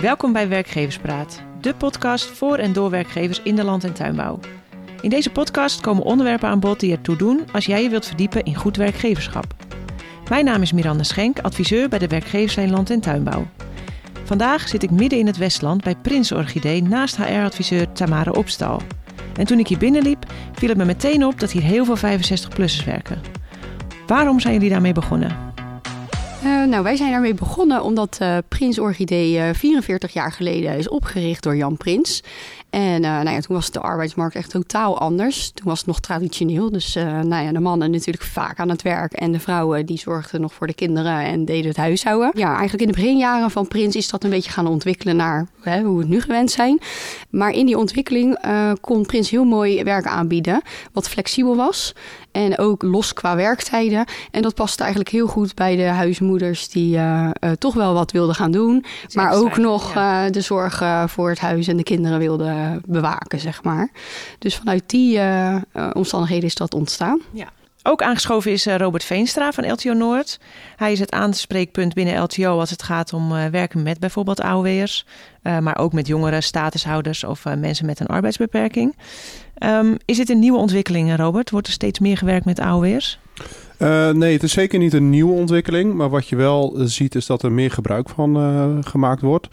Welkom bij Werkgeverspraat, de podcast voor en door werkgevers in de land- en tuinbouw. In deze podcast komen onderwerpen aan bod die ertoe doen als jij je wilt verdiepen in goed werkgeverschap. Mijn naam is Miranda Schenk, adviseur bij de Werkgeverslijn Land- en Tuinbouw. Vandaag zit ik midden in het Westland bij Prins Orchidee naast HR-adviseur Tamara Opstal. En toen ik hier binnenliep, viel het me meteen op dat hier heel veel 65-plussers werken. Waarom zijn jullie daarmee begonnen? Uh, nou, wij zijn daarmee begonnen omdat uh, Prins Orchidee uh, 44 jaar geleden is opgericht door Jan Prins. En nou ja, toen was de arbeidsmarkt echt totaal anders. Toen was het nog traditioneel. Dus nou ja, de mannen natuurlijk vaak aan het werk. En de vrouwen die zorgden nog voor de kinderen en deden het huishouden. Ja, eigenlijk in de beginjaren van Prins is dat een beetje gaan ontwikkelen naar hè, hoe we het nu gewend zijn. Maar in die ontwikkeling kon Prins heel mooi werk aanbieden. Wat flexibel was. En ook los qua werktijden. En dat paste eigenlijk heel goed bij de huismoeders die toch wel wat wilden gaan doen. Maar ook nog ja. de zorg voor het huis en de kinderen wilden bewaken, zeg maar. Dus vanuit die omstandigheden is dat ontstaan. Ja. Ook aangeschoven is Robert Veenstra van LTO Noord. Hij is het aanspreekpunt binnen LTO als het gaat om werken met bijvoorbeeld AOW'ers. maar ook met jongeren, statushouders of mensen met een arbeidsbeperking. Um, is dit een nieuwe ontwikkeling, Robert? Wordt er steeds meer gewerkt met AOW'ers? Uh, nee, het is zeker niet een nieuwe ontwikkeling. Maar wat je wel ziet is dat er meer gebruik van uh, gemaakt wordt.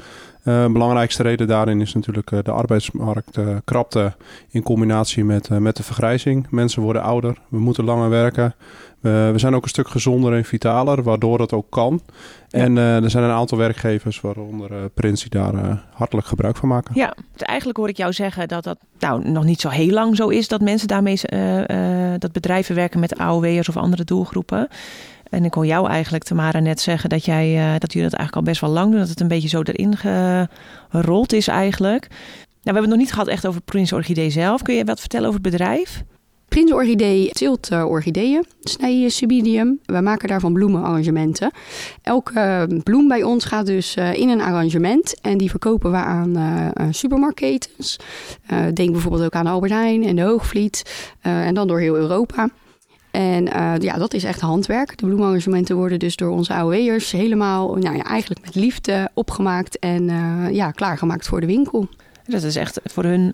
Uh, belangrijkste reden daarin is natuurlijk de arbeidsmarktkrapte in combinatie met, met de vergrijzing. Mensen worden ouder, we moeten langer werken. we zijn ook een stuk gezonder en vitaler, waardoor het ook kan. En er zijn een aantal werkgevers, waaronder Prins, die daar hartelijk gebruik van maken. Ja, dus eigenlijk hoor ik jou zeggen dat dat nou, nog niet zo heel lang zo is dat mensen daarmee, dat bedrijven werken met AOW'ers of andere doelgroepen. En ik kon jou eigenlijk, Tamara, net zeggen dat, jij, dat jullie dat eigenlijk al best wel lang doen. Dat het een beetje zo erin gerold is eigenlijk. Nou, we hebben het nog niet gehad echt over Prins Orchidee zelf. Kun je wat vertellen over het bedrijf? Prins Orchidee teelt uh, orchideeën, snij subidium. We maken daarvan bloemenarrangementen. Elke uh, bloem bij ons gaat dus in een arrangement. En die verkopen we aan supermarktketens. denk bijvoorbeeld ook aan Albert Heijn en de Hoogvliet. en dan door heel Europa. En ja, dat is echt handwerk. De bloemarrangementen worden dus door onze AOW'ers helemaal, nou ja, eigenlijk met liefde opgemaakt en ja, klaargemaakt voor de winkel. Dat is echt voor hun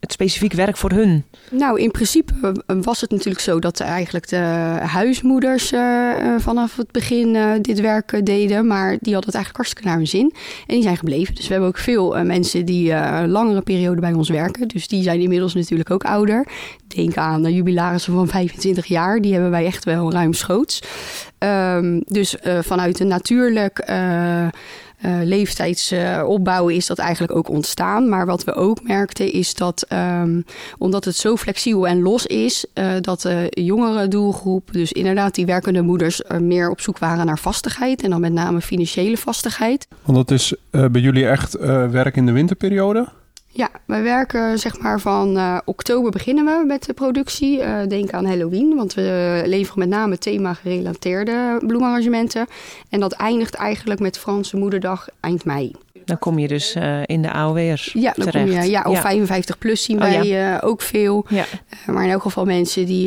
het specifiek werk voor hun? Nou, in principe was het natuurlijk zo dat eigenlijk de huismoeders uh, vanaf het begin dit werk deden. Maar die hadden het eigenlijk hartstikke naar hun zin. En die zijn gebleven. Dus we hebben ook veel mensen die langere periode bij ons werken. Dus die zijn inmiddels natuurlijk ook ouder. Denk aan de jubilarissen van 25 jaar. Die hebben wij echt wel ruimschoots. Um, dus vanuit een natuurlijk uh, leeftijdsopbouw uh, is dat eigenlijk ook ontstaan. Maar wat we ook merkten is dat um, omdat het zo flexibel en los is, uh, dat de jongere doelgroep, dus inderdaad die werkende moeders, meer op zoek waren naar vastigheid. En dan met name financiële vastigheid. Want dat is bij jullie echt werk in de winterperiode? Ja, wij werken zeg maar van uh, oktober beginnen we met de productie. Uh, denk aan Halloween, want we leveren met name thema-gerelateerde bloemarrangementen. En dat eindigt eigenlijk met Franse Moederdag eind mei. Dan kom je dus uh, in de AOW'ers ja, dan terecht. Kom je, ja, of ja. 55 plus zien wij oh, ja. uh, ook veel. Ja. Uh, maar in elk geval mensen die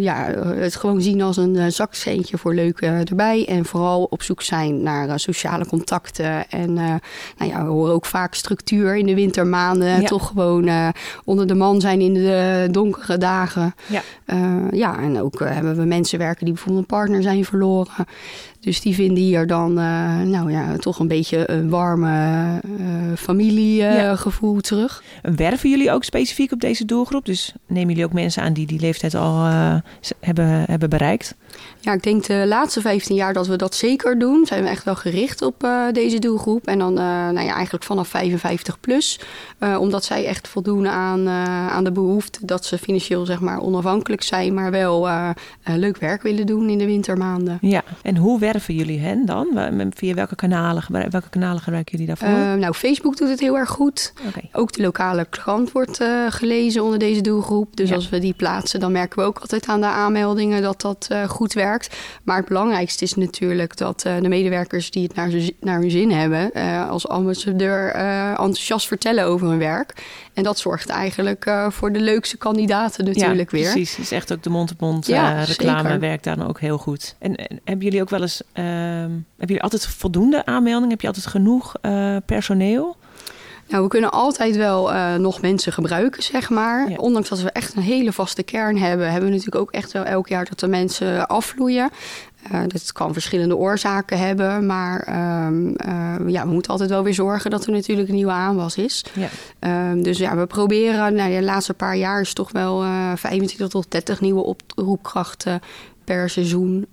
ja, het gewoon zien als een zakcentje voor leuk erbij. En vooral op zoek zijn naar sociale contacten. En nou ja, we horen ook vaak structuur in de wintermaanden. Toch gewoon onder de man zijn in de donkere dagen. Ja, ja en ook hebben we mensen werken die bijvoorbeeld een partner zijn verloren. Dus die vinden hier dan nou ja, toch een beetje een warme uh, familiegevoel uh, ja. terug. Werven jullie ook specifiek op deze doelgroep? Dus nemen jullie ook mensen aan die die leeftijd al hebben, hebben bereikt? Ja, ik denk de laatste 15 jaar dat we dat zeker doen. Zijn we echt wel gericht op uh, deze doelgroep. En dan uh, nou ja, eigenlijk vanaf 55 plus. Uh, omdat zij echt voldoen aan, aan de behoefte dat ze financieel zeg maar, onafhankelijk zijn. Maar wel leuk werk willen doen in de wintermaanden. Ja, en hoe werven jullie hen dan? Via welke kanalen, welke kanalen gebruiken jullie daarvoor? nou, Facebook doet het heel erg goed. Okay. Ook de lokale krant wordt gelezen onder deze doelgroep. Dus ja. als we die plaatsen, dan merken we ook altijd aan de aanmeldingen dat dat goed werkt. Maar het belangrijkste is natuurlijk dat uh, de medewerkers die het naar, naar hun zin hebben, als ambassadeur enthousiast vertellen over hun werk. En dat zorgt eigenlijk voor de leukste kandidaten natuurlijk ja, weer. Precies, het is echt ook de mond-op-mond ja, reclame werkt daar dan ook heel goed. En, en hebben jullie ook wel eens, ehm, hebben jullie altijd voldoende aanmeldingen? Heb je altijd genoeg uh, personeel? Nou, we kunnen altijd wel uh, nog mensen gebruiken, zeg maar. Ja. Ondanks dat we echt een hele vaste kern hebben, hebben we natuurlijk ook echt wel elk jaar dat de mensen afvloeien. Uh, dat kan verschillende oorzaken hebben, maar um, uh, ja, we moeten altijd wel weer zorgen dat er natuurlijk een nieuwe aanwas is. Ja. Um, dus ja, we proberen, nou, de laatste paar jaar is toch wel uh, 25 tot 30 nieuwe oproepkrachten per seizoen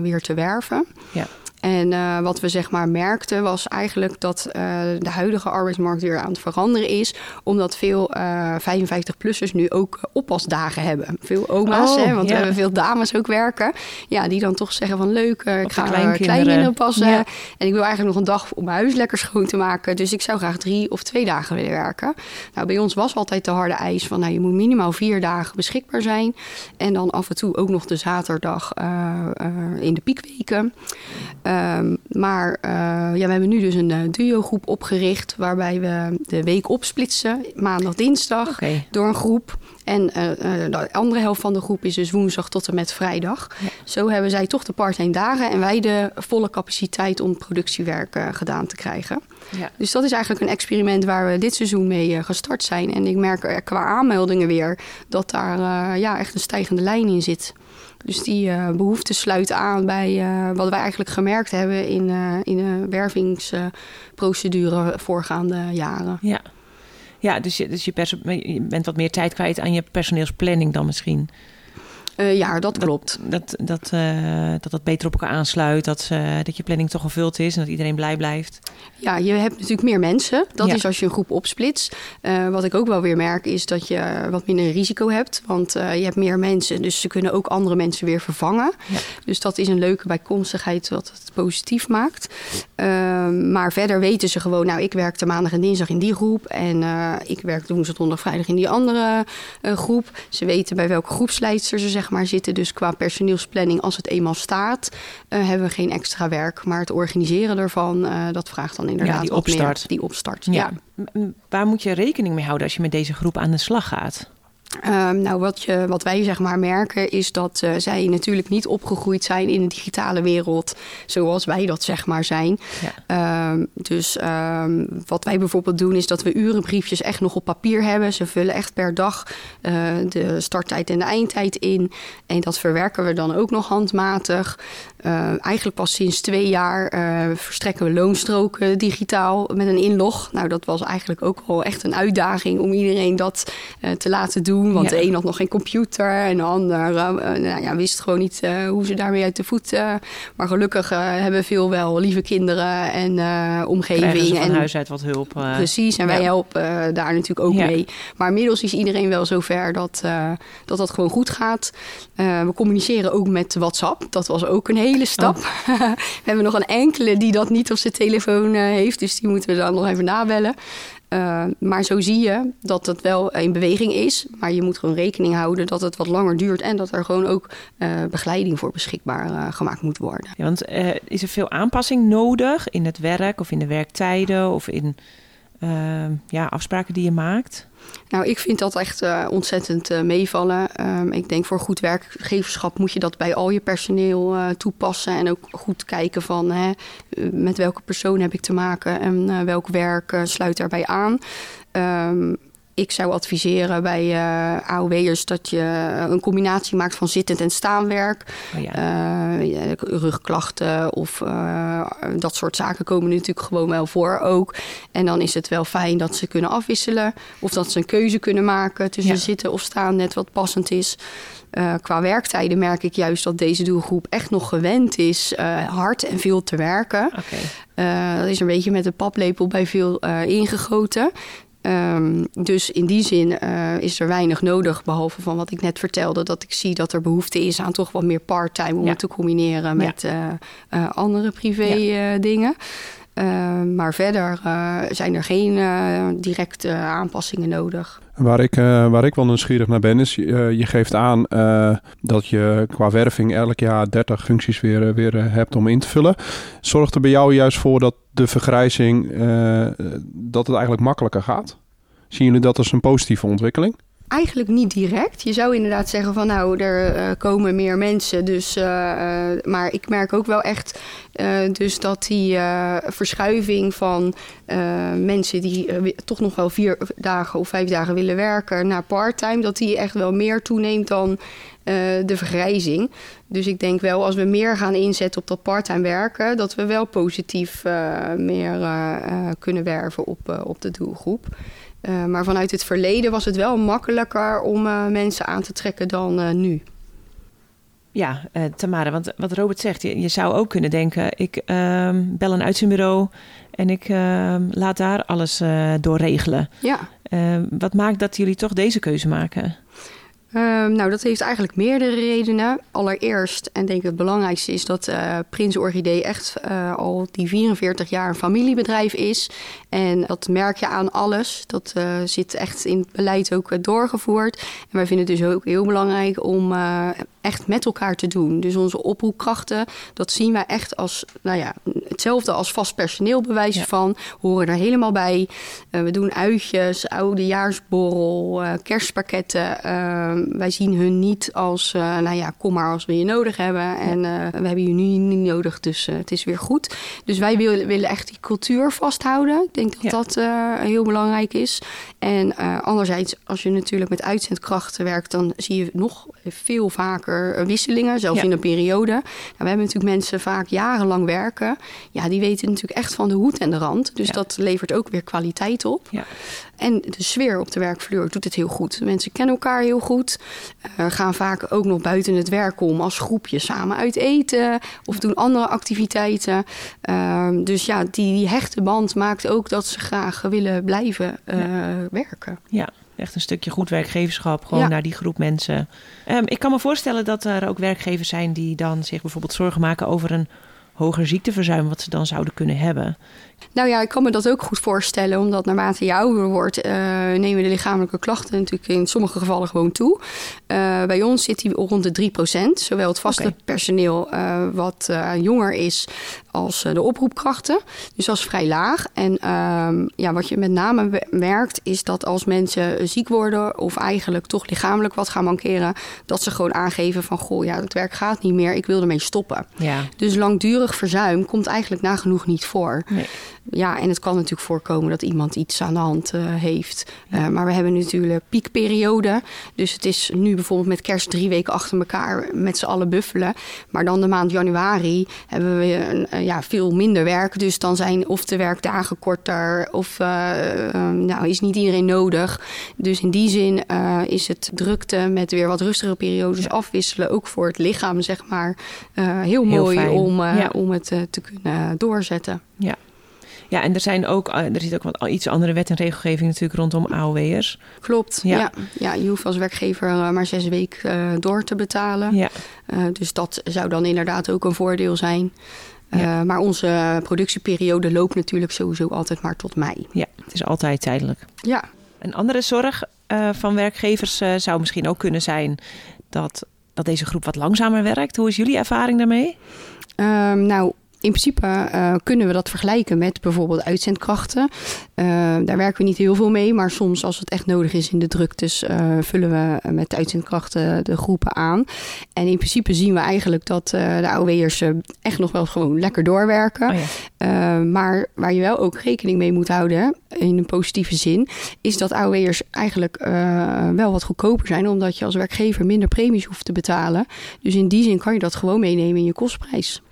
weer te werven. Ja. En uh, wat we zeg maar merkten was eigenlijk dat uh, de huidige arbeidsmarkt weer aan het veranderen is. Omdat veel uh, 55-plussers nu ook oppasdagen hebben. Veel oma's, oh, hè, want ja. we hebben veel dames ook werken. Ja, die dan toch zeggen van leuk, ik ga de kleinkinderen. kleinkinderen passen. Ja. En ik wil eigenlijk nog een dag om mijn huis lekker schoon te maken. Dus ik zou graag drie of twee dagen willen werken. Nou, bij ons was altijd de harde eis van nou, je moet minimaal vier dagen beschikbaar zijn. En dan af en toe ook nog de zaterdag in de piekweken. Um, maar uh, ja, we hebben nu dus een uh, duo-groep opgericht... waarbij we de week opsplitsen, maandag, dinsdag, okay. door een groep. En uh, de andere helft van de groep is dus woensdag tot en met vrijdag. Ja. Zo hebben zij toch de part-time dagen... en wij de volle capaciteit om productiewerk gedaan te krijgen. Ja. Dus dat is eigenlijk een experiment waar we dit seizoen mee gestart zijn. En ik merk er qua aanmeldingen weer dat daar ja, echt een stijgende lijn in zit. Dus die uh, behoefte sluit aan bij uh, wat wij eigenlijk gemerkt hebben in, uh, in de wervingsprocedure voorgaande jaren. Ja, ja dus, je, dus je, bent wat meer tijd kwijt aan je personeelsplanning dan misschien. Uh, ja, dat klopt. Dat dat, dat, uh, dat dat beter op elkaar aansluit. Dat, uh, dat je planning toch gevuld is en dat iedereen blij blijft. Ja, je hebt natuurlijk meer mensen. Dat Ja. is als je een groep opsplitst. Wat ik ook wel weer merk is dat je wat minder risico hebt. Want je hebt meer mensen, dus ze kunnen ook andere mensen weer vervangen. Ja. Dus dat is een leuke bijkomstigheid wat het positief maakt. Uh, maar verder weten ze gewoon, nou ik werk de maandag en dinsdag in die groep. En ik werk woensdag, donderdag, vrijdag in die andere groep. Ze weten bij welke groepsleidster ze zeg maar zitten. Dus qua personeelsplanning, als het eenmaal staat, uh, hebben we geen extra werk. Maar het organiseren ervan, uh, dat vraagt dan inderdaad Ja, die opstart. meer. Die opstart, Ja. Waar moet je rekening mee houden als je met deze groep aan de slag gaat? Um, nou, wat, je, wat wij zeg maar merken is dat uh, zij natuurlijk niet opgegroeid zijn in de digitale wereld zoals wij dat zeg maar zijn. Ja. Um, dus um, wat wij bijvoorbeeld doen is dat we urenbriefjes echt nog op papier hebben. Ze vullen echt per dag uh, de starttijd en de eindtijd in. En dat verwerken we dan ook nog handmatig. Uh, eigenlijk pas sinds twee jaar uh, verstrekken we loonstroken digitaal met een inlog. Nou, dat was eigenlijk ook wel echt een uitdaging om iedereen dat te laten doen. Want Ja. de een had nog geen computer en de ander uh, nou ja, wist gewoon niet uh, hoe ze daarmee uit de voet. Uh, maar gelukkig uh, hebben veel wel lieve kinderen en omgeving. Krijgen ze van en huis uit wat hulp? Precies, en wij helpen daar natuurlijk ook mee. Maar inmiddels is iedereen wel zover dat, dat dat gewoon goed gaat. We communiceren ook met WhatsApp. Dat was ook een hele stap. we hebben nog een enkele die dat niet op zijn telefoon heeft. Dus die moeten we dan nog even nabellen. Uh, maar zo zie je dat het wel in beweging is. Maar je moet gewoon rekening houden dat het wat langer duurt. En dat er gewoon ook uh, begeleiding voor beschikbaar uh, gemaakt moet worden. Ja, want is er veel aanpassing nodig in het werk of in de werktijden of in ja, afspraken die je maakt? Nou, ik vind dat echt uh, ontzettend uh, meevallen. Um, ik denk voor goed werkgeverschap moet je dat bij al je personeel uh, toepassen. En ook goed kijken van hè, met welke persoon heb ik te maken en welk werk sluit daarbij aan. Um, ik zou adviseren bij uh, AOW'ers dat je een combinatie maakt van zittend en staanwerk. Oh ja. uh, rugklachten of uh, dat soort zaken komen natuurlijk gewoon wel voor ook. En dan is het wel fijn dat ze kunnen afwisselen of dat ze een keuze kunnen maken tussen Ja. zitten of staan, net wat passend is. Uh, qua werktijden merk ik juist dat deze doelgroep echt nog gewend is uh, hard en veel te werken. Okay. Uh, dat is een beetje met een paplepel bij veel ingegoten. Um, dus in die zin uh, is er weinig nodig, behalve van wat ik net vertelde, dat ik zie dat er behoefte is aan toch wat meer part-time om Ja. het te combineren met Ja. uh, uh, andere privé Ja. Dingen. maar verder zijn er geen directe aanpassingen nodig. Waar ik, waar ik wel nieuwsgierig naar ben, is je geeft aan dat je qua werving elk jaar 30 functies weer, weer hebt om in te vullen. Zorgt er bij jou juist voor dat de vergrijzing, dat het eigenlijk makkelijker gaat? Zien jullie dat als een positieve ontwikkeling? Eigenlijk niet direct. Je zou inderdaad zeggen van nou, er uh, komen meer mensen. Dus, uh, maar ik merk ook wel echt dus dat die verschuiving van mensen die toch nog wel vier dagen of vijf dagen willen werken naar parttime, dat die echt wel meer toeneemt dan de vergrijzing. Dus ik denk wel als we meer gaan inzetten op dat parttime werken, dat we wel positief meer kunnen werven op, op de doelgroep. Uh, maar vanuit het verleden was het wel makkelijker om uh, mensen aan te trekken dan uh, nu. Ja, Tamara, want wat Robert zegt, je, je zou ook kunnen denken: ik ehm, bel een uitzendbureau en ik ehm, laat daar alles door regelen. Ja. Wat maakt dat jullie toch deze keuze maken? Um, nou, dat heeft eigenlijk meerdere redenen. Allereerst, en denk ik het belangrijkste is dat uh, Prins Orchidee echt uh, al die 44 jaar een familiebedrijf is. En dat merk je aan alles. Dat uh, zit echt in het beleid ook doorgevoerd. En wij vinden het dus ook heel belangrijk om echt met elkaar te doen. Dus onze oproepkrachten, dat zien wij echt als nou ja, hetzelfde als vast personeel bewijs ja. van. Horen er helemaal bij. we doen uitjes, oudejaarsborrel, kerstpakketten Ehm, wij zien hun niet als, uh, nou ja, kom maar als we je nodig hebben. En uh, we hebben je nu niet nodig, dus uh, het is weer goed. Dus wij willen, willen echt die cultuur vasthouden. Ik denk dat ja. dat heel belangrijk is. En anderzijds, als je natuurlijk met uitzendkrachten werkt, dan zie je nog veel vaker wisselingen, zelfs ja. in een periode. Nou, we hebben natuurlijk mensen vaak jarenlang werken. Ja, die weten natuurlijk echt van de hoed en de rand. Dus ja. dat levert ook weer kwaliteit op. Ja. En de sfeer op de werkvloer doet het heel goed. De mensen kennen elkaar heel goed. Uh, gaan vaak ook nog buiten het werk om als groepje samen uit eten of doen andere activiteiten. Uh, dus ja, die, die, hechte band maakt ook dat ze graag willen blijven uh, ja. werken. Ja. Echt een stukje goed werkgeverschap, gewoon ja. naar die groep mensen. Um, ik kan me voorstellen dat er ook werkgevers zijn die dan zich bijvoorbeeld zorgen maken over een hoger ziekteverzuim wat ze dan zouden kunnen hebben. Nou ja, ik kan me dat ook goed voorstellen, omdat naarmate je ouder wordt, uh, nemen de lichamelijke klachten natuurlijk in sommige gevallen gewoon toe. Uh, bij ons zit die rond de 3%, zowel het vaste okay. personeel uh, wat jonger is als de oproepkrachten. Dus dat is vrij laag. En ehm, ja, wat je met name merkt, is dat als mensen ziek worden of eigenlijk toch lichamelijk wat gaan mankeren, dat ze gewoon aangeven van goh, ja, het werk gaat niet meer, ik wil ermee stoppen. Ja. Dus langdurig verzuim komt eigenlijk nagenoeg niet voor. Nee. Ja, en het kan natuurlijk voorkomen dat iemand iets aan de hand uh, heeft. Uh, maar we hebben natuurlijk piekperiode. Dus het is nu bijvoorbeeld met kerst drie weken achter elkaar met z'n allen buffelen. Maar dan de maand januari hebben we uh, ja, veel minder werk. Dus dan zijn of de werkdagen korter of nou, is niet iedereen nodig. Dus in die zin is het drukte met weer wat rustigere periodes afwisselen. Ook voor het lichaam, zeg maar. heel, heel mooi fijn. om, ja. om het te kunnen doorzetten. Ja. Ja, en er zijn ook, er zit ook wat iets andere wet en regelgeving natuurlijk rondom AOW'ers. Klopt, ja. ja. ja. je hoeft als werkgever maar zes weken uh, door te betalen. Ja. Dus dat zou dan inderdaad ook een voordeel zijn. Ja. Uh, maar onze productieperiode loopt natuurlijk sowieso altijd maar tot mei. Ja, het is altijd tijdelijk. Ja. Een andere zorg van werkgevers zou misschien ook kunnen zijn dat, dat deze groep wat langzamer werkt. Hoe is jullie ervaring daarmee? Um, nou, in principe uh, kunnen we dat vergelijken met bijvoorbeeld uitzendkrachten. Uh, daar werken we niet heel veel mee, maar soms als het echt nodig is in de druktes, uh, vullen we met de uitzendkrachten de groepen aan. En in principe zien we eigenlijk dat de AOW'ers echt nog wel gewoon lekker doorwerken. Oh ja. maar waar je wel ook rekening mee moet houden, in een positieve zin, is dat AOW'ers eigenlijk wel wat goedkoper zijn, omdat je als werkgever minder premies hoeft te betalen. Dus in die zin kan je dat gewoon meenemen in je kostprijs.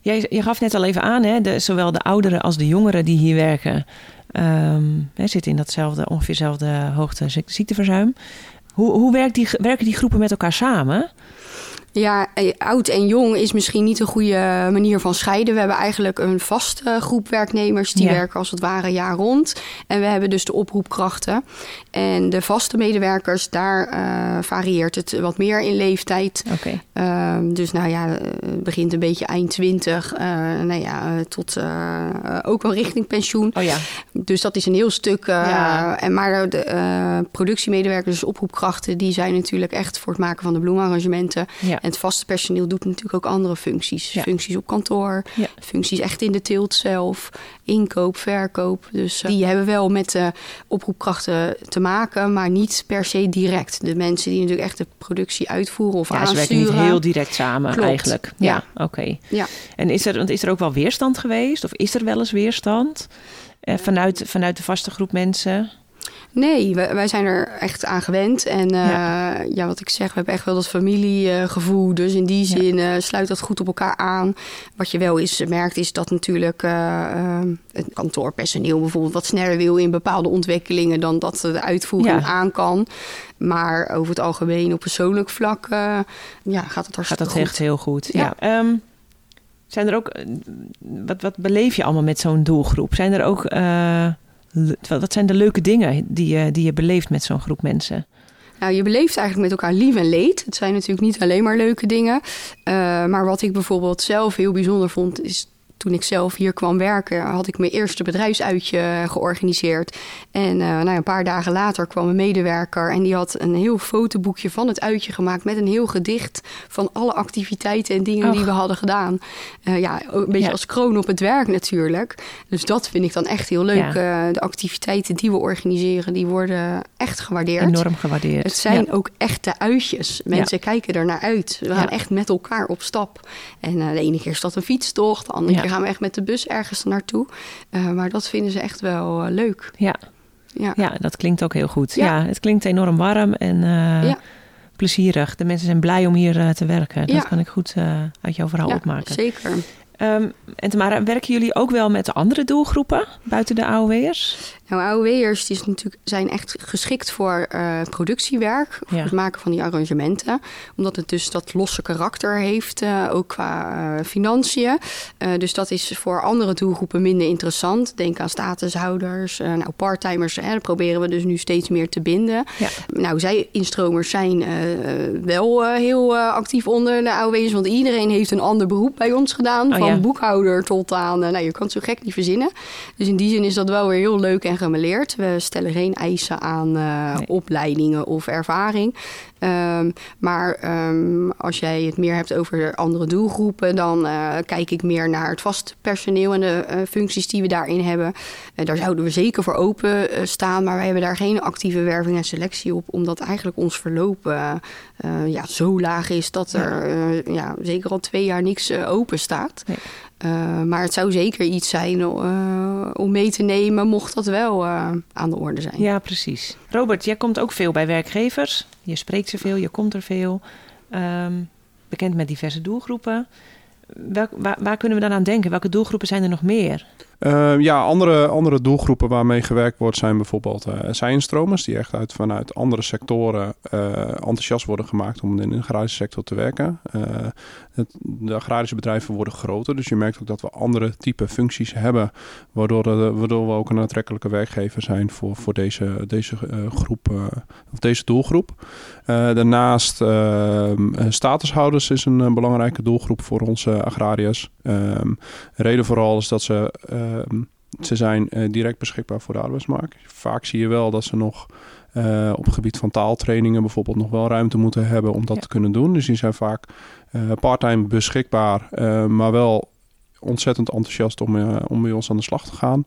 Jij, je gaf net al even aan, hè, de, zowel de ouderen als de jongeren die hier werken, um, hè, zitten in datzelfde, ongeveer dezelfde hoogte ziekteverzuim. Hoe, hoe werkt die, werken die groepen met elkaar samen? Ja, oud en jong is misschien niet een goede manier van scheiden. We hebben eigenlijk een vaste groep werknemers die ja. werken als het ware jaar rond. En we hebben dus de oproepkrachten. En de vaste medewerkers, daar uh, varieert het wat meer in leeftijd. Okay. Uh, dus nou ja, het begint een beetje eind 20, uh, nou ja, tot uh, ook wel richting pensioen. Oh ja. Dus dat is een heel stuk. Ja. en maar de productiemedewerkers, dus oproepkrachten, die zijn natuurlijk echt voor het maken van de bloemarrangementen. Ja. En het vaste personeel doet natuurlijk ook andere functies. Ja. Functies op kantoor, functies echt in de teelt zelf, inkoop, verkoop. Dus eh, die hebben wel met de oproepkrachten te maken, maar niet per se direct. De mensen die natuurlijk echt de productie uitvoeren of Ja, ze aansturen. werken niet heel direct samen Klopt. eigenlijk. Ja, Ja. oké. Ja. En is er, want is er ook wel weerstand geweest? Of is er wel eens weerstand eh, vanuit, vanuit de vaste groep mensen? Nee, wij, wij zijn er echt aan gewend. En eh, Ja. ja. wat ik zeg, we hebben echt wel dat familiegevoel. Dus in die zin eh, sluit dat goed op elkaar aan. Wat je wel eens merkt, is dat natuurlijk eh, het kantoorpersoneel bijvoorbeeld wat sneller wil in bepaalde ontwikkelingen dan dat de uitvoering Ja. aan kan. Maar over het algemeen op persoonlijk vlak ja, gaat het Gaat hartstikke dat goed. echt heel goed? Ja. Ja. Ehm, zijn er ook, wat, wat beleef je allemaal met zo'n doelgroep? Zijn er ook, wat zijn de leuke dingen die je, die je beleeft met zo'n groep mensen? Nou, je beleeft eigenlijk met elkaar lief en leed. Het zijn natuurlijk niet alleen maar leuke dingen. Eh, maar wat ik bijvoorbeeld zelf heel bijzonder vond, is toen ik zelf hier kwam werken, had ik mijn eerste bedrijfsuitje georganiseerd. En eh, nou, een paar dagen later kwam een medewerker en die had een heel fotoboekje van het uitje gemaakt met een heel gedicht van alle activiteiten en dingen Och. die we hadden gedaan. Eh, ja, een beetje Ja. als kroon op het werk natuurlijk. Dus dat vind ik dan echt heel leuk. Eh, de activiteiten die we organiseren, die worden echt gewaardeerd. Enorm gewaardeerd. Het zijn Ja. ook echte uitjes. Mensen kijken er naar uit. We gaan echt met elkaar op stap. En de ene keer is dat een fietstocht. De andere keer gaan we echt met de bus ergens naartoe. Eh, maar dat vinden ze echt wel eh, leuk. Ja. Ja. ja, dat klinkt ook heel goed. Ja, Ja. het klinkt enorm warm en eh, Ja. plezierig. De mensen zijn blij om hier te werken. Dat kan ik goed uit jouw verhaal Ja, opmaken. zeker. Ehm, en Tamara, werken jullie ook wel met de andere doelgroepen buiten de AOW'ers? Nou, AOW'ers die natuurlijk, zijn echt geschikt voor eh, productiewerk. Voor Ja. het maken van die arrangementen. Omdat het dus dat losse karakter heeft, eh, ook qua eh, financiën. Dus dat is voor andere doelgroepen minder interessant. Denk aan statushouders, nou, parttimers. Hè, dat proberen we dus nu steeds meer te binden. Ja. Nou, zij instromers zijn wel heel actief onder de AOW'ers. Want iedereen heeft een ander beroep bij ons gedaan. Oh, van ja. boekhouder tot aan... nou, je kan het zo gek niet verzinnen. Dus in die zin is dat wel weer heel leuk en gemeleerd. We stellen geen eisen aan eh, Nee. opleidingen of ervaring. Ehm, maar ehm, als jij het meer hebt over andere doelgroepen, dan eh, kijk ik meer naar het vast personeel en de eh, functies die we daarin hebben. Daar zouden we zeker voor open staan, maar wij hebben daar geen actieve werving en selectie op, omdat eigenlijk ons verloop ja, zo laag is dat er eh, ja, zeker al twee jaar niks open staat. Nee. Maar het zou zeker iets zijn om mee te nemen, mocht dat wel eh, aan de orde zijn. Ja, precies. Robert, jij komt ook veel bij werkgevers. Je spreekt ze veel, je komt er veel. Ehm, bekend met diverse doelgroepen. Waar, waar kunnen we dan aan denken? Welke doelgroepen zijn er nog meer? Eh, ja, andere, andere doelgroepen waarmee gewerkt wordt zijn bijvoorbeeld uh, die echt uit, vanuit andere sectoren uh, enthousiast worden gemaakt om in de agrarische sector te werken. Het, de agrarische bedrijven worden groter, dus je merkt ook dat we andere type functies hebben, waardoor, we ook een aantrekkelijke werkgever zijn voor, voor deze, deze groep of deze doelgroep. daarnaast ehm, statushouders is een belangrijke doelgroep voor onze agrariërs. Um, reden vooral is dat ze Uh, ze zijn uh, direct beschikbaar voor de arbeidsmarkt. Vaak zie je wel dat ze nog uh, op het gebied van taaltrainingen bijvoorbeeld nog wel ruimte moeten hebben om dat ja. te kunnen doen. Dus die zijn vaak uh, parttime beschikbaar, maar wel ontzettend enthousiast om, om bij ons aan de slag te gaan.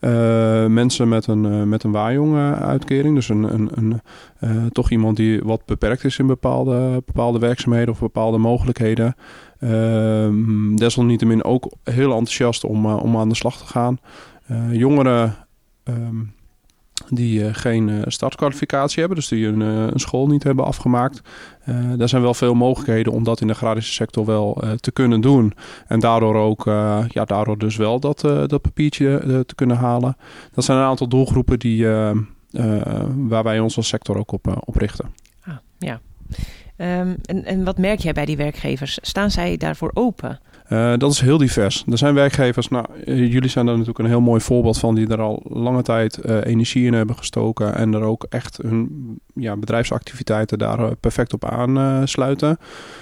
Uh, mensen met een, uh, met een waaijong-uitkering. Dus een, een, een, uh, toch iemand die wat beperkt is in bepaalde, bepaalde werkzaamheden of bepaalde mogelijkheden. desalniettemin ook heel enthousiast om, om aan de slag te gaan. jongeren um, die geen startkwalificatie hebben, dus die een, een school niet hebben afgemaakt. daar zijn wel veel mogelijkheden om dat in de agrarische sector wel te kunnen doen. En daardoor ook, ja, daardoor dus wel dat, dat papiertje te kunnen halen. Dat zijn een aantal doelgroepen die, waar wij ons als sector ook op, op richten. Ah, ja. Um, en, wat merk jij bij die werkgevers? Staan zij daarvoor open? Uh, dat is heel divers. Er zijn werkgevers, nou, uh, jullie zijn daar natuurlijk een heel mooi voorbeeld van, die er al lange tijd uh, energie in hebben gestoken en er ook echt hun ja, bedrijfsactiviteiten daar perfect op aansluiten.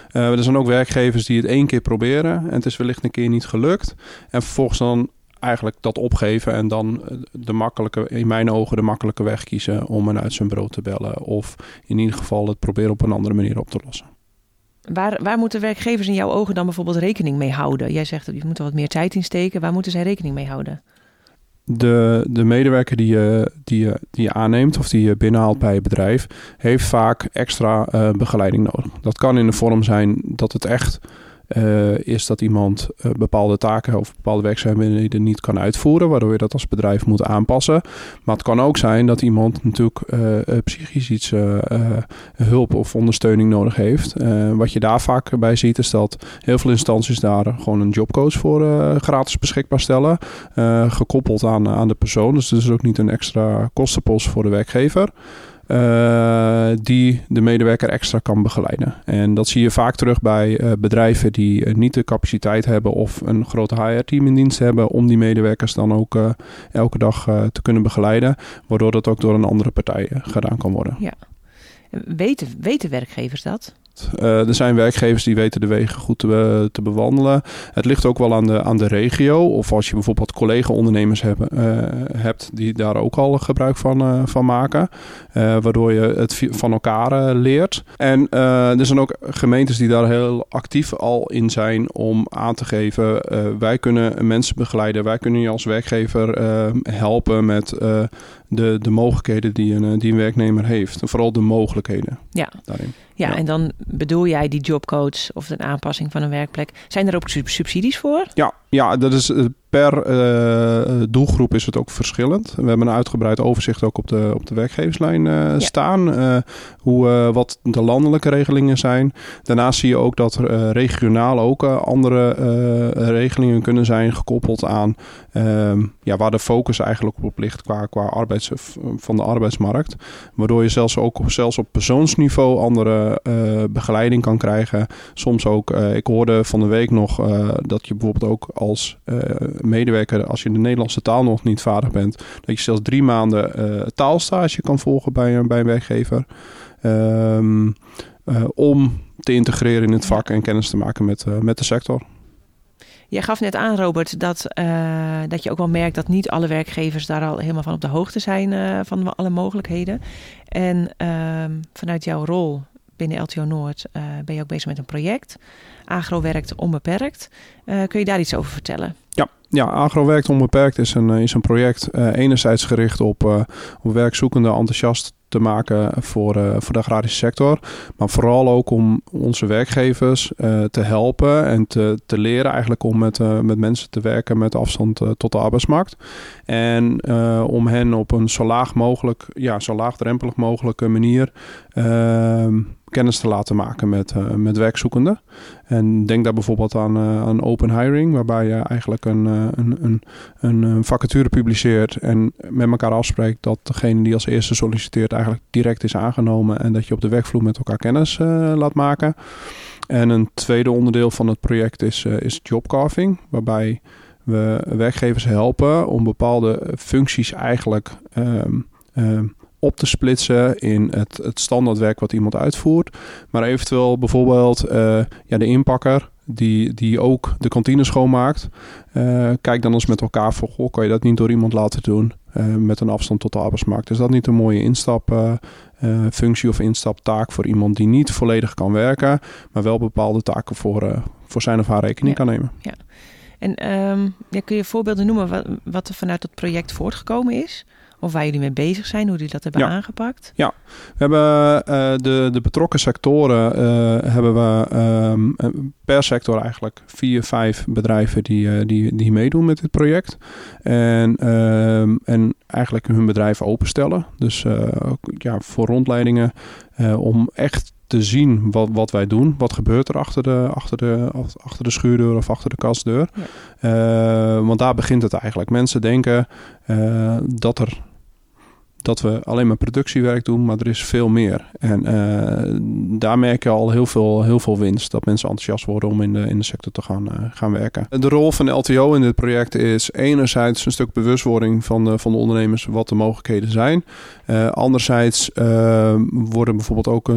er zijn ook werkgevers die het één keer proberen en het is wellicht een keer niet gelukt. En vervolgens dan eigenlijk dat opgeven en dan de makkelijke, in mijn ogen de makkelijke weg kiezen om een uit zijn brood te bellen. Of in ieder geval het proberen op een andere manier op te lossen. Waar, waar moeten werkgevers in jouw ogen dan bijvoorbeeld rekening mee houden? Jij zegt dat je moet er wat meer tijd in steken. Waar moeten zij rekening mee houden? de, de medewerker die je, die, je, die je aanneemt of die je binnenhaalt bij je bedrijf, heeft vaak extra uh, begeleiding nodig. Dat kan in de vorm zijn dat het echt uh, is dat iemand uh, bepaalde taken of bepaalde werkzaamheden niet kan uitvoeren, waardoor je dat als bedrijf moet aanpassen. Maar het kan ook zijn dat iemand natuurlijk uh, psychisch iets hulp of ondersteuning nodig heeft. wat je daar vaak bij ziet, is dat heel veel instanties daar gewoon een jobcoach voor gratis beschikbaar stellen, gekoppeld aan, aan de persoon. Dus het is ook niet een extra kostenpost voor de werkgever. Uh, die de medewerker extra kan begeleiden. En dat zie je vaak terug bij uh, bedrijven die uh, niet de capaciteit hebben of een groot HR-team in dienst hebben om die medewerkers dan ook elke dag te kunnen begeleiden, waardoor dat ook door een andere partij gedaan kan worden. Ja. Weten, weten werkgevers dat? Uh, er zijn werkgevers die weten de wegen goed te, te, bewandelen. Het ligt ook wel aan de, aan de regio. Of als je bijvoorbeeld collega-ondernemers uh, hebt die daar ook al gebruik van, uh, van maken. waardoor je het van elkaar leert. En er zijn ook gemeentes die daar heel actief al in zijn om aan te geven. wij kunnen mensen begeleiden. Wij kunnen je als werkgever helpen met de, de mogelijkheden die een, die een werknemer heeft. Vooral de mogelijkheden ja. daarin. Ja, en dan bedoel jij die jobcoach of de aanpassing van een werkplek. Zijn er ook subsidies voor? Ja, ja dat is eh, per uh, doelgroep is het ook verschillend. We hebben een uitgebreid overzicht ook op de, op de werkgeverslijn uh, staan. Uh, hoe, wat de landelijke regelingen zijn. Daarnaast zie je ook dat er regionaal ook andere regelingen kunnen zijn gekoppeld aan ehm, ja, waar de focus eigenlijk op ligt qua, qua arbeids, van de arbeidsmarkt. Waardoor je zelfs ook zelfs op persoonsniveau andere begeleiding kan krijgen. Soms ook, ik hoorde van de week nog dat je bijvoorbeeld ook als medewerker, als je de Nederlandse taal nog niet vaardig bent, dat je zelfs drie maanden taalstage kan volgen bij, een, bij een werkgever. Uh, om te integreren in het vak en kennis te maken met, met de sector. Je gaf net aan, Robert, dat, dat je ook wel merkt dat niet alle werkgevers daar al helemaal van op de hoogte zijn van alle mogelijkheden. En ehm, vanuit jouw rol binnen LTO Noord ben je ook bezig met een project. Agro werkt onbeperkt. kun je daar iets over vertellen? Ja, ja, Agro werkt onbeperkt is een, is een project enerzijds gericht op, uh, op werkzoekenden enthousiast te maken voor, uh, voor de agrarische sector. Maar vooral ook om onze werkgevers te helpen en te, te leren eigenlijk om met, met mensen te werken met afstand tot de arbeidsmarkt. En om hen op een zo laag mogelijk, ja, zo laagdrempelig mogelijke manier ehm, kennis te laten maken met, uh, met werkzoekenden. En denk daar bijvoorbeeld aan, uh, aan open hiring, waarbij je eigenlijk een, uh, een, een, een, vacature publiceert en met elkaar afspreekt dat degene die als eerste solliciteert eigenlijk direct is aangenomen en dat je op de werkvloer met elkaar kennis laat maken. En een tweede onderdeel van het project is, is jobcarving, waarbij we werkgevers helpen om bepaalde functies eigenlijk um, um, op te splitsen in het, het standaardwerk wat iemand uitvoert. Maar eventueel bijvoorbeeld uh, ja, de inpakker die, die ook de kantine schoonmaakt. Uh, kijk dan eens met elkaar voor, goh, kan je dat niet door iemand laten doen uh, met een afstand tot de arbeidsmarkt. Is dat niet een mooie instapfunctie of instaptaak voor iemand die niet volledig kan werken, maar wel bepaalde taken voor, voor zijn of haar rekening kan nemen? Ja. En um, ja, kun je voorbeelden noemen wat, wat er vanuit het project voortgekomen is? Of waar jullie mee bezig zijn, hoe jullie dat hebben aangepakt? Ja, we hebben uh, de, de betrokken sectoren uh, hebben we um, per sector eigenlijk vier, vijf bedrijven die, uh, die, die meedoen met dit project. En, um, en eigenlijk hun bedrijf openstellen. Dus ja, voor rondleidingen om echt te zien wat, wat wij doen. Wat gebeurt er achter de, achter de, achter de schuurdeur of achter de kastdeur. Ja. want daar begint het eigenlijk. Mensen denken dat er dat we alleen maar productiewerk doen, maar er is veel meer. En uh, daar merk je al heel veel, heel veel winst. Dat mensen enthousiast worden om in de, in de sector te gaan, uh, gaan werken. De rol van de LTO in dit project is enerzijds een stuk bewustwording van de, van de ondernemers wat de mogelijkheden zijn. Uh, anderzijds worden bijvoorbeeld ook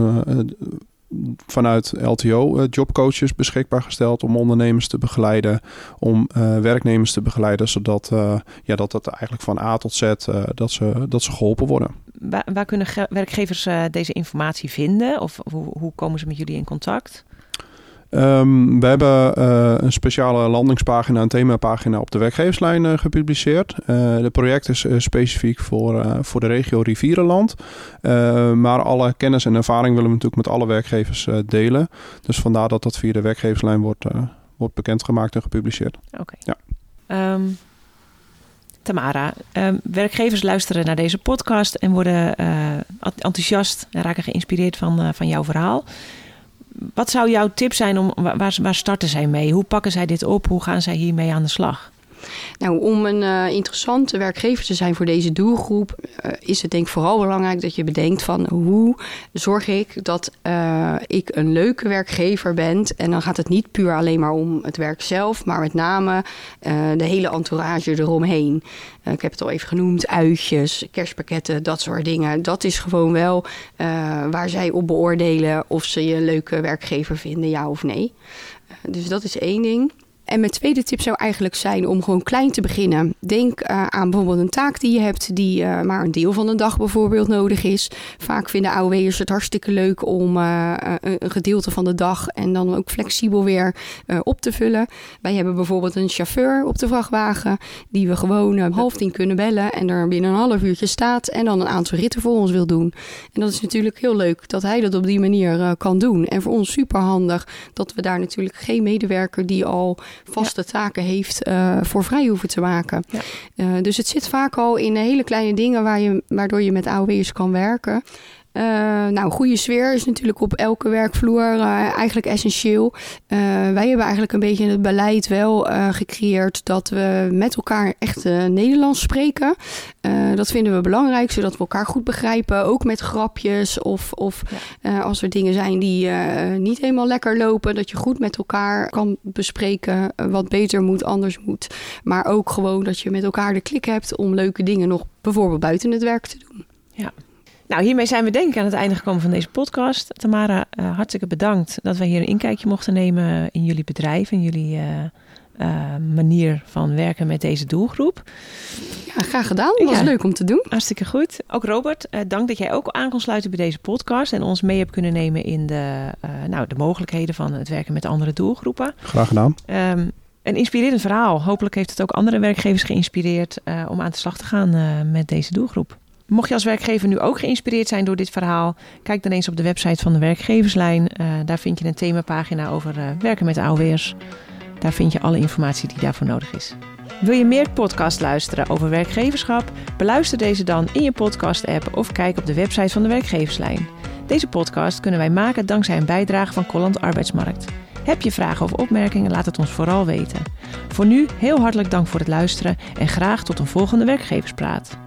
vanuit LTO eh, jobcoaches beschikbaar gesteld om ondernemers te begeleiden, om uh, werknemers te begeleiden, zodat uh, ja, dat het eigenlijk van A tot Z dat, ze, dat ze geholpen worden. Waar, waar kunnen werkgevers deze informatie vinden of hoe, hoe komen ze met jullie in contact? Um, we hebben uh, een speciale landingspagina, een themapagina op de werkgeverslijn uh, gepubliceerd. Uh, het project is specifiek voor, voor de regio Rivierenland. maar alle kennis en ervaring willen we natuurlijk met alle werkgevers delen. Dus vandaar dat dat via de werkgeverslijn wordt, wordt bekendgemaakt en gepubliceerd. Oké. Ja. Um, Tamara, um, werkgevers luisteren naar deze podcast en worden enthousiast en raken geïnspireerd van, van jouw verhaal. Wat zou jouw tip zijn om waar, waar starten zij mee? Hoe pakken zij dit op? Hoe gaan zij hiermee aan de slag? Nou, om een uh, interessante werkgever te zijn voor deze doelgroep, uh, is het denk ik vooral belangrijk dat je bedenkt van hoe zorg ik dat uh, ik een leuke werkgever ben. En dan gaat het niet puur alleen maar om het werk zelf, maar met name de hele entourage eromheen. ik heb het al even genoemd, uitjes, kerstpakketten, dat soort dingen. Dat is gewoon wel waar zij op beoordelen of ze je een leuke werkgever vinden, ja of nee. dus dat is één ding. En mijn tweede tip zou eigenlijk zijn om gewoon klein te beginnen. Denk uh, aan bijvoorbeeld een taak die je hebt, die uh, maar een deel van de dag bijvoorbeeld nodig is. Vaak vinden AOW'ers het hartstikke leuk om uh, een gedeelte van de dag en dan ook flexibel weer op te vullen. Wij hebben bijvoorbeeld een chauffeur op de vrachtwagen, die we gewoon half tien kunnen bellen en er binnen een half uurtje staat en dan een aantal ritten voor ons wil doen. En dat is natuurlijk heel leuk dat hij dat op die manier kan doen. En voor ons super handig dat we daar natuurlijk geen medewerker die al vaste taken heeft uh, voor vrij hoeven te maken. Ja. Uh, dus het zit vaak al in hele kleine dingen waar je, waardoor je met AOW'ers kan werken. Uh, nou, goede sfeer is natuurlijk op elke werkvloer uh, eigenlijk essentieel. Uh, wij hebben eigenlijk een beetje het beleid wel gecreëerd dat we met elkaar echt Nederlands spreken. dat vinden we belangrijk, zodat we elkaar goed begrijpen. Ook met grapjes of, of ja. als er dingen zijn die niet helemaal lekker lopen, dat je goed met elkaar kan bespreken wat beter moet, anders moet. Maar ook gewoon dat je met elkaar de klik hebt om leuke dingen nog bijvoorbeeld buiten het werk te doen. Ja, nou, hiermee zijn we denk ik aan het einde gekomen van deze podcast. Tamara, uh, hartstikke bedankt dat wij hier een inkijkje mochten nemen in jullie bedrijf, in jullie uh, uh, manier van werken met deze doelgroep. Ja, graag gedaan. Dat was ja, leuk om te doen. Hartstikke goed. Ook Robert, dank dat jij ook aan kon sluiten bij deze podcast en ons mee hebt kunnen nemen in de, nou, de mogelijkheden van het werken met andere doelgroepen. Graag gedaan. Um, een inspirerend verhaal. Hopelijk heeft het ook andere werkgevers geïnspireerd om aan de slag te gaan met deze doelgroep. Mocht je als werkgever nu ook geïnspireerd zijn door dit verhaal, kijk dan eens op de website van de werkgeverslijn. Uh, daar vind je een themapagina over uh, werken met AOW'ers. Daar vind je alle informatie die daarvoor nodig is. Wil je meer podcast luisteren over werkgeverschap? Beluister deze dan in je podcast-app of kijk op de website van de werkgeverslijn. Deze podcast kunnen wij maken dankzij een bijdrage van Colland Arbeidsmarkt. Heb je vragen of opmerkingen? Laat het ons vooral weten. Voor nu heel hartelijk dank voor het luisteren en graag tot een volgende werkgeverspraat.